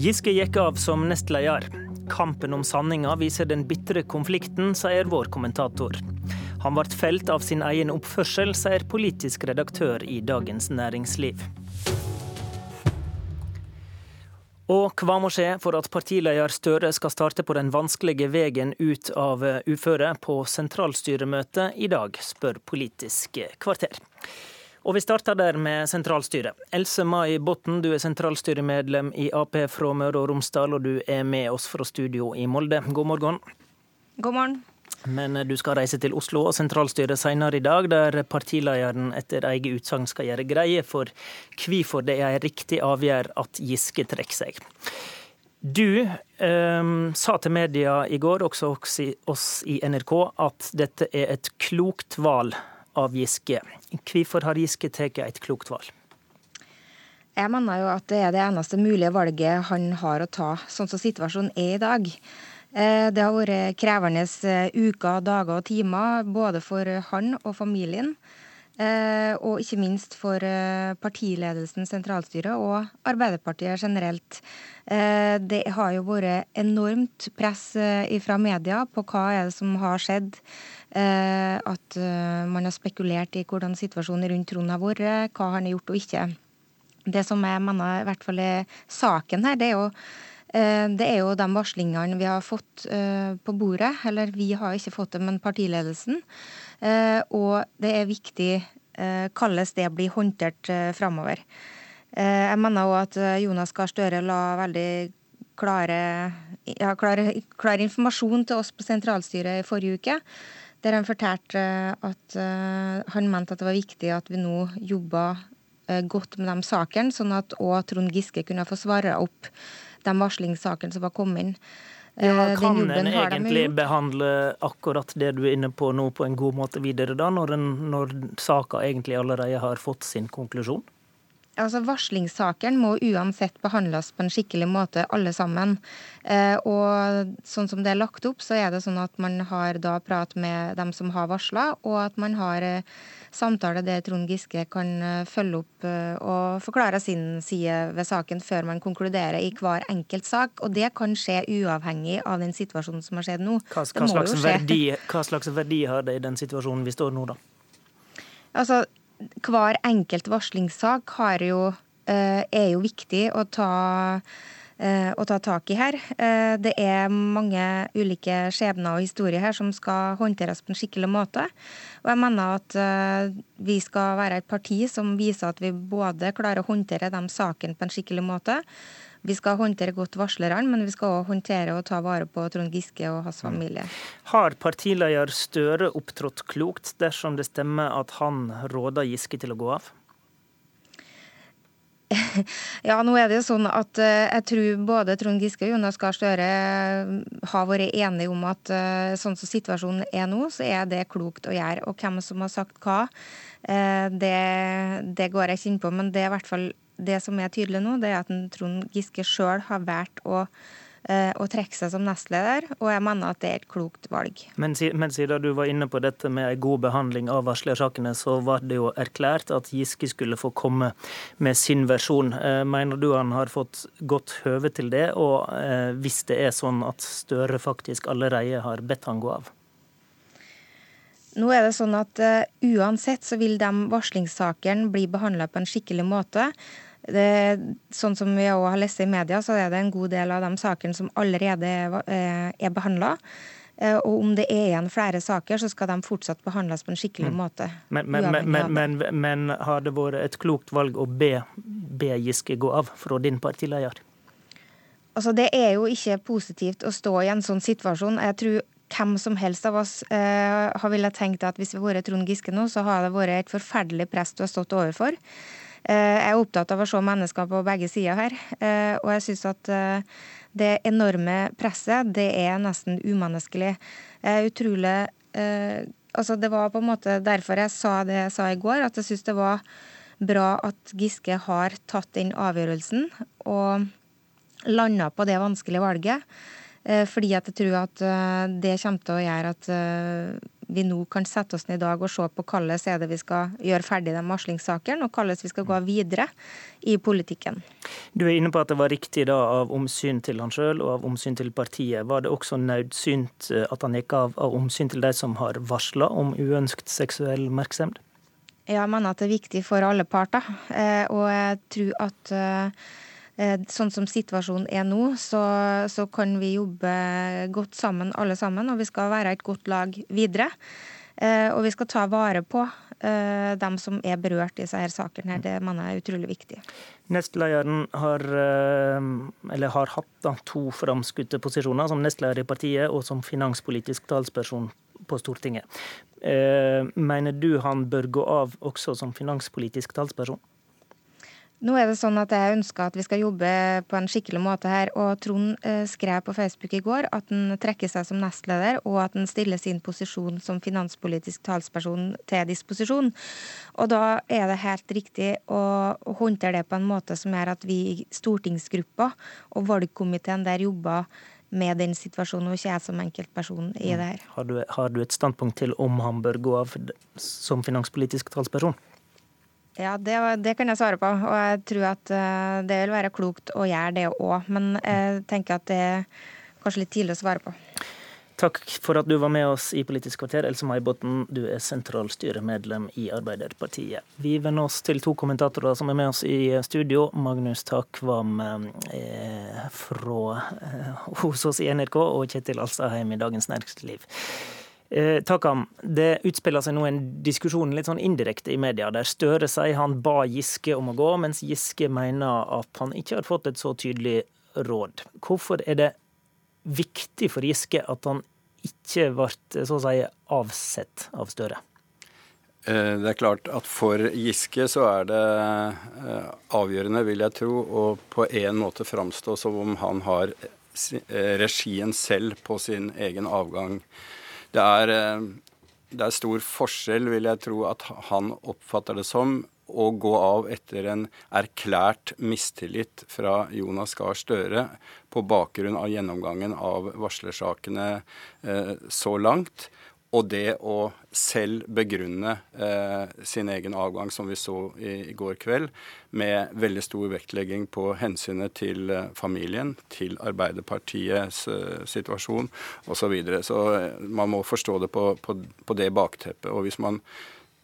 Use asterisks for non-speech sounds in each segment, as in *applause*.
Giske gikk av som nestleder. Kampen om sanninga viser den bitre konflikten, sier vår kommentator. Han ble felt av sin egen oppførsel, sier politisk redaktør i Dagens Næringsliv. Og hva må skje for at partileder Støre skal starte på den vanskelige veien ut av uføre på sentralstyremøtet i dag, spør Politisk kvarter. Og vi starter der med sentralstyret. Else Mai Botten, du er sentralstyremedlem i Ap fra Møre og Romsdal, og du er med oss fra studio i Molde. God morgen. God morgen. Men du skal reise til Oslo og sentralstyret senere i dag, der partilederen etter eget utsagn skal gjøre greie for hvorfor det er en riktig avgjørelse at Giske trekker seg. Du eh, sa til media i går, også oss i NRK, at dette er et klokt valg av Giske. Hvorfor har Giske tatt et klokt valg? Jeg mener jo at det er det eneste mulige valget han har å ta, sånn som situasjonen er i dag. Eh, det har vært krevende eh, uker, dager og timer både for han og familien. Eh, og ikke minst for partiledelsen, sentralstyret og Arbeiderpartiet generelt. Det har jo vært enormt press fra media på hva er det som har skjedd. At man har spekulert i hvordan situasjonen rundt Trond har vært, hva han har gjort og ikke. Det som jeg mener i hvert fall er saken her, det er jo Eh, det er jo de varslingene vi har fått eh, på bordet. Eller vi har ikke fått det, men partiledelsen. Eh, og det er viktig hvordan det blir håndtert framover. Jeg mener òg at Jonas Gahr Støre la veldig klare, ja, klar, klar, informasjon til oss på sentralstyret i forrige uke. Der han fortalte at han mente at det var viktig at vi nå jobba godt med de sakene, sånn at òg Trond Giske kunne få svare opp de varslingssakene som var kommet inn. Ja, eh, kan en egentlig behandle akkurat det du er inne på nå på en god måte videre, da, når, en, når saka egentlig allerede har fått sin konklusjon? Altså Varslingssakene må uansett behandles på en skikkelig måte, alle sammen. Eh, og sånn som det er lagt opp, så er det sånn at man har da prat med dem som har varsla, og at man har eh, samtale der Trond Giske kan eh, følge opp eh, og forklare sin side ved saken før man konkluderer i hver enkelt sak. Og det kan skje uavhengig av den situasjonen som har skjedd nå. Hva, hva, slags, verdi, hva slags verdi har det i den situasjonen vi står nå, da? Altså, hver enkelt varslingssak jo, eh, er jo viktig å ta, eh, å ta tak i her. Eh, det er mange ulike skjebner og historier her som skal håndteres på en skikkelig måte. Og jeg mener at vi skal være et parti som viser at vi både klarer å håndtere de sakene på en skikkelig måte, vi skal håndtere godt varslerne, men vi skal òg håndtere og ta vare på Trond Giske og hans mm. familie. Har partileder Støre opptrådt klokt dersom det stemmer at han råder Giske til å gå av? *laughs* Ja, nå er det jo sånn at uh, jeg tror både Trond Giske og Jonas Gahr Støre eh, har vært enige om at uh, sånn som situasjonen er nå, så er det klokt å gjøre. Og hvem som har sagt hva, det, det, går jeg ikke inn på, men det er i hvert fall det som er tydelig nå, det er at Trond Giske sjøl har valgt å, eh, å trekke seg som nestleder, og jeg mener at det er et klokt valg. Men, men siden du var inne på dette med en god behandling av varslersakene, så var det jo erklært at Giske skulle få komme med sin versjon. Eh, mener du han har fått godt høve til det, og eh, hvis det er sånn at Støre faktisk allerede har bedt han gå av? Nå er det sånn at uh, Uansett så vil de varslingssakene bli behandla på en skikkelig måte. Det, sånn som vi også har lest i media, så er det en god del av de sakene som allerede er, eh, er behandla. Eh, og om det er igjen flere saker, så skal de fortsatt behandles på en skikkelig mm. måte. Men, men, men, men, har det vært et klokt valg å be, be Giske gå av fra din partileder? Altså, det er jo ikke positivt å stå i en sånn situasjon. Jeg tror hvem som helst av oss eh, har villet tenkt at hvis vi hadde vært Trond Giske nå, så hadde det vært et forferdelig press du har stått overfor. Eh, jeg er opptatt av å se mennesker på begge sider her. Eh, og jeg syns at eh, det enorme presset, det er nesten umenneskelig. Utrolig Altså, det var på en måte derfor jeg sa det jeg sa i går, at jeg syns det var bra at Giske har tatt den avgjørelsen og landa på det vanskelige valget. Fordi at jeg tror at det kommer til å gjøre at vi nå kan sette oss ned i dag og se på hvordan er det vi skal gjøre ferdig den varslingssakene, og hvordan vi skal gå videre i politikken. Du er inne på at det var riktig da av omsyn til han sjøl og av omsyn til partiet. Var det også nødsynt eh, at han gikk av av omsyn til de som har varsla om uønskt seksuell merksemd? Jeg mener at det er viktig for alle parter, eh, og jeg tror at Eh, sånn som situasjonen er nå, så, så, kan vi jobbe godt sammen alle sammen, og vi skal være et godt lag videre. Eh, og vi skal ta vare på eh, dem som er berørt i disse sakene. her. Det mener jeg er utrolig viktig. Nestlederen har, har hatt da, to framskutte posisjoner, som nestleder i partiet og som finanspolitisk talsperson på Stortinget. Mener du han bør gå av også som finanspolitisk talsperson? Nå er det sånn at Jeg ønsker at vi skal jobbe på en skikkelig måte her. og Trond eh, skrev på Facebook i går at han trekker seg som nestleder, og at han stiller sin posisjon som finanspolitisk talsperson til disposisjon. Og Da er det helt riktig å håndtere det på en måte som gjør at vi i stortingsgruppa og valgkomiteen der jobber med den situasjonen, og ikke jeg som enkeltperson i det her. Har du, har du et standpunkt til om han bør gå av som finanspolitisk talsperson? Ja, det, det, kan jeg svare på. Og jeg tror at eh, det vil være klokt å gjøre det òg. Men jeg tenker at det er kanskje litt tidlig å svare på. Takk for at du var med oss i Politisk kvarter. Else May Botten, du er sentralstyremedlem i Arbeiderpartiet. Vi vender oss til to kommentatorer som er med oss i studio. Magnus Takvam eh, fra eh, hos oss i NRK og Kjetil Alstaheim i Dagens Næringsliv. Eh, Takam, det utspiller seg nå en diskusjon litt sånn indirekte i media, der Støre sier han ba Giske om å gå, mens Giske mener at han ikke har fått et så tydelig råd. Hvorfor er det viktig for Giske at han ikke ble så å si avsett av Støre? Eh, det er klart at for Giske så er det eh, avgjørende, vil jeg tro, å på en måte framstå som om han har regien selv på sin egen avgang det er, eh, det er stor forskjell, vil jeg tro, at han oppfatter det som å gå av etter en erklært mistillit fra Jonas Gahr Støre på bakgrunn av gjennomgangen av varslersakene eh, så langt, og det å selv begrunne eh, sin egen avgang, som vi så i, i, går kveld, med veldig stor vektlegging på hensynet til eh, familien, til Arbeiderpartiets eh, situasjon osv. Så, videre. så eh, man må forstå det på, på, på det bakteppet. Og hvis man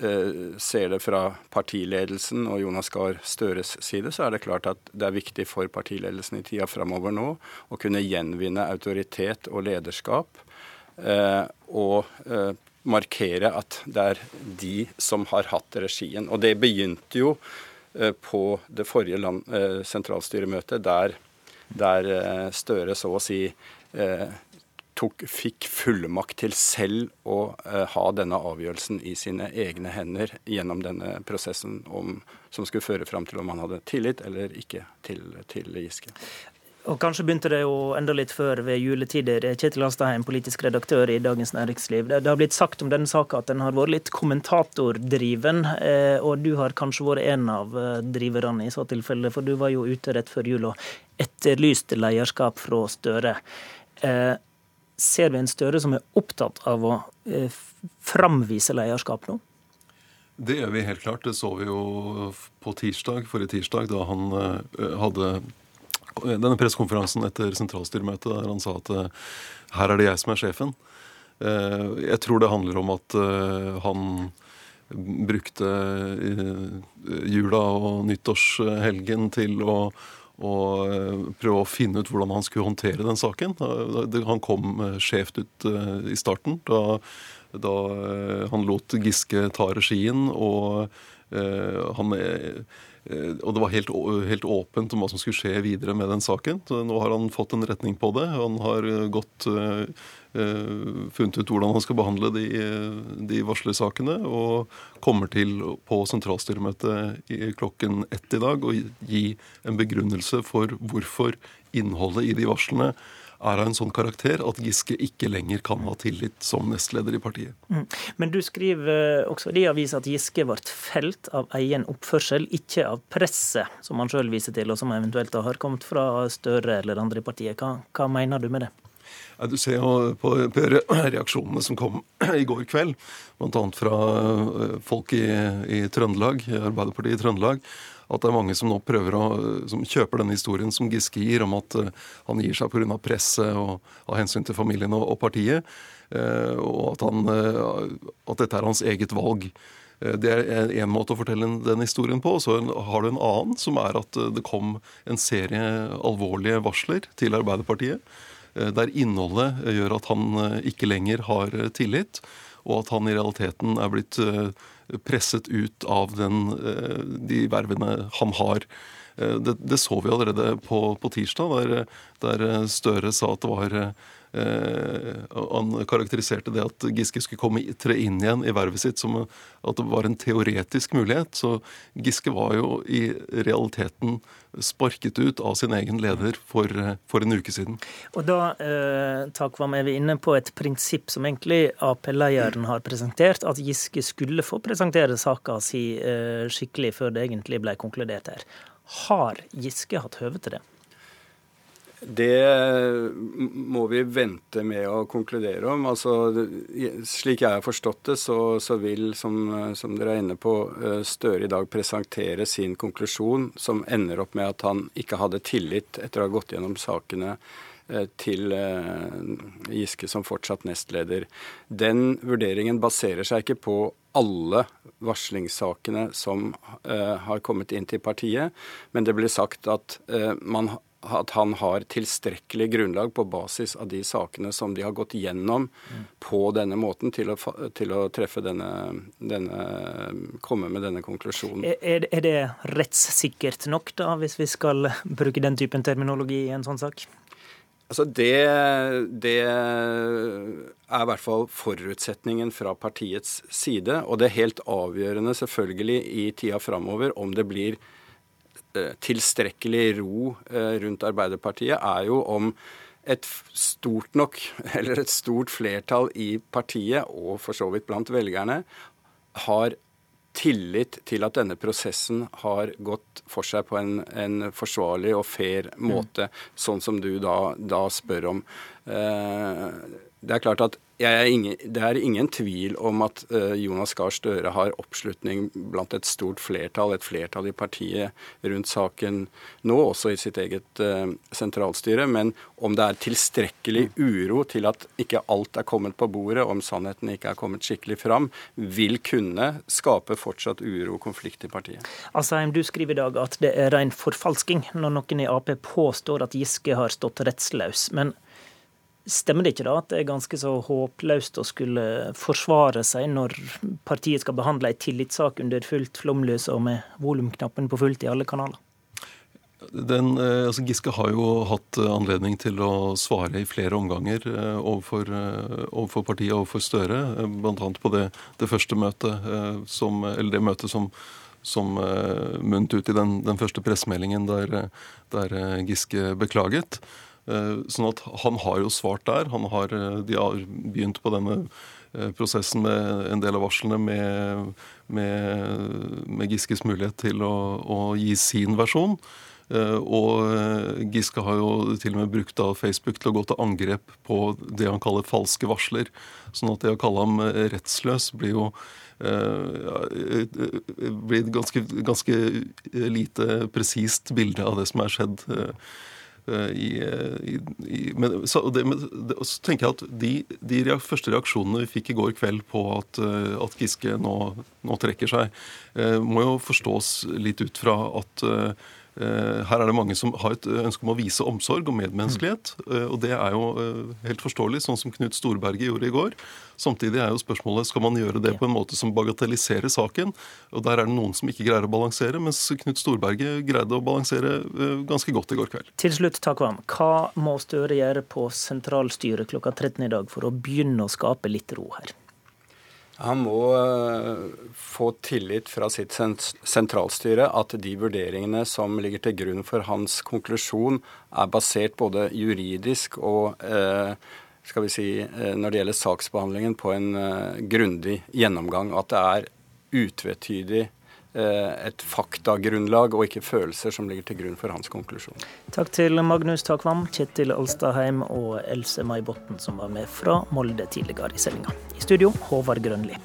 eh, ser det fra partiledelsen og Jonas Gahr Støres side, så er det klart at det er viktig for partiledelsen i tida framover nå å kunne gjenvinne autoritet og lederskap og eh, markere at det er de som har hatt regien. Og det begynte jo eh, på det forrige land, sentralstyremøtet, der, der Støre så å si tok, fikk fullmakt til selv å ha denne avgjørelsen i sine egne hender gjennom denne prosessen om, som skulle føre fram til om han hadde tillit eller ikke til, til Giske. Og Kanskje begynte det jo enda litt før ved juletider. Kjetil Astheim, politisk redaktør i Dagens Næringsliv. Det har blitt sagt om denne saka at den har vært litt kommentatordriven. Eh, og du har kanskje vært en av eh, driverne i så tilfelle, for du var jo ute rett før jul og etterlyste lederskap fra Støre. Eh, ser vi en Støre som er opptatt av å framvise lederskap nå? Det gjør vi helt klart. Det så vi jo på tirsdag, forrige tirsdag, da han hadde denne pressekonferansen etter sentralstyremøtet der han sa at eh, her er det jeg som er sjefen. Eh, jeg tror det handler om at eh, han brukte jula og nyttårshelgen til å, å prøve å finne ut hvordan han skulle håndtere den saken. Han kom skjevt ut i starten, da, da han lot Giske ta regien. og han Eh, og det var helt, helt, åpent om hva som skulle skje videre med den saken. Nå har han fått en retning på det. Han har godt gått, uh, funnet ut hvordan han skal behandle de, de varslersakene. Og kommer til på sentralstyremøtet klokken ett i dag å gi en begrunnelse for hvorfor innholdet i de varslene er av en sånn karakter at Giske ikke lenger kan ha tillit som nestleder i partiet. Mm. Men du skriver også i avisa at Giske ble felt av egen oppførsel, ikke av presset, som han sjøl viser til, og som eventuelt har kommet fra Støre eller andre i partiet. Hva, hva mener du med det? Du ser jo på, *clears throat* reaksjonene som kom *clears throat* i går kveld, bl.a. fra eh, folk i, i Trøndelag, Arbeiderpartiet i Trøndelag, at det er mange som nå prøver å, som kjøper denne historien som Giske gir, om at uh, han gir seg pga. presset og av hensyn til familien og, og partiet. Uh, og at, han, uh, at, dette er hans eget valg. Det er én måte å fortelle den historien på. Så har du en annen, som er at det kom en serie alvorlige varsler til Arbeiderpartiet. Der innholdet gjør at han ikke lenger har tillit, og at han i realiteten er blitt presset ut av den, eh, de vervene han har. Eh, det, det, så vi allerede på, på tirsdag, der, der, Støre sa at det var eh, Han karakteriserte det at Giske skulle komme, tre inn igjen i vervet sitt som at det var en teoretisk mulighet. Så Giske var jo i realiteten sparket ut av sin egen leder for, for en uke siden. Og da eh, Takvam, er vi inne på et prinsipp som egentlig Ap-lederen har presentert, at Giske skulle få presentere saka si eh, skikkelig før det egentlig ble konkludert her. Har Giske hatt høve til det? Det må vi vente med å konkludere om. Altså, slik jeg har forstått det, så, så vil, som, som, dere er inne på, eh, Støre i dag presentere sin konklusjon, som ender opp med at han ikke hadde tillit etter å ha gått gjennom sakene til eh, Giske som fortsatt nestleder. Den vurderingen baserer seg ikke på alle varslingssakene som har kommet inn til partiet, men det blir sagt at man at han har tilstrekkelig grunnlag på basis av de sakene som de har gått gjennom mm. på denne måten, til å, til å treffe denne, denne, komme med denne konklusjonen. Er, er, det rettssikkert nok, da, hvis vi skal bruke den typen terminologi i en sånn sak? Altså det, det er i hvert fall forutsetningen fra partiets side. Og det er helt avgjørende selvfølgelig i tida framover om det blir Eh, tilstrekkelig ro eh, rundt Arbeiderpartiet, er jo om et stort nok, *laughs* eller et stort flertall i partiet, og for så vidt blant velgerne, har tillit til at denne prosessen har gått for seg på en, en forsvarlig og fair måte, mm. sånn som du da, da spør om. Eh, det er klart at ingen, det er ingen tvil om at uh, Jonas Gahr Støre har oppslutning blant et stort flertall, et flertall i partiet rundt saken nå, også i sitt eget uh, sentralstyre. Men om det er tilstrekkelig uro til at ikke alt er kommet på bordet, om sannheten ikke er kommet skikkelig fram, vil kunne skape fortsatt uro og konflikt i partiet. Asheim, du skriver i dag at det er ren forfalsking når noen i Ap påstår at Giske har stått rettsløs. men Stemmer det ikke da at det er ganske så håpløst å skulle forsvare seg når partiet skal behandle ei tillitssak under fullt flomlys og med volumknappen på fullt i alle kanaler? Den, eh, altså Giske har jo hatt anledning til å svare i flere omganger eh, overfor, eh, overfor partiet og overfor Støre, bl.a. på det, det, første møtet, som, eller det møtet som, som munnet ut i den, den første pressemeldingen der, der Giske beklaget. Eh, sånn at han har jo svart der. Han har, eh, de har begynt på denne eh, prosessen med en del av varslene med, med, med Giskes mulighet til å, å, gi sin versjon. Og Giske har jo til og med brukt av Facebook til å gå til angrep på det han kaller falske varsler. Sånn at det å kalle ham rettsløs blir jo blir et ganske, ganske lite presist bilde av det som er skjedd i, i, i men, så, det, det, så, tenker jeg at de, de reak, første reaksjonene vi fikk i går kveld på at, eh, at Giske nå, nå, trekker seg, eh, må jo forstås litt ut fra at eh, Eh, her er det mange som har et ønske om å vise omsorg og medmenneskelighet. Eh, og det er jo eh, helt forståelig, sånn som Knut Storberget gjorde i går. Samtidig er jo spørsmålet skal man gjøre det på en måte som bagatelliserer saken. Og der er det noen som ikke greier å balansere, mens Knut Storberget greide å balansere ganske godt i går kveld. Til slutt, Takvam. Hva må Støre gjøre på sentralstyret klokka 13 i dag for å begynne å skape litt ro her? Han må eh, få tillit fra sitt sentralstyre at de vurderingene som ligger til grunn for hans konklusjon, er basert både juridisk og eh, skal vi si, eh, når det gjelder saksbehandlingen, på en grundig gjennomgang. At det er utvetydig et faktagrunnlag og ikke følelser som ligger til grunn for hans konklusjon. Takk til Magnus Takvam, Kjetil Alstadheim og Else May Botten som var med fra Molde tidligere i sendinga. I studio, Håvard Grønli.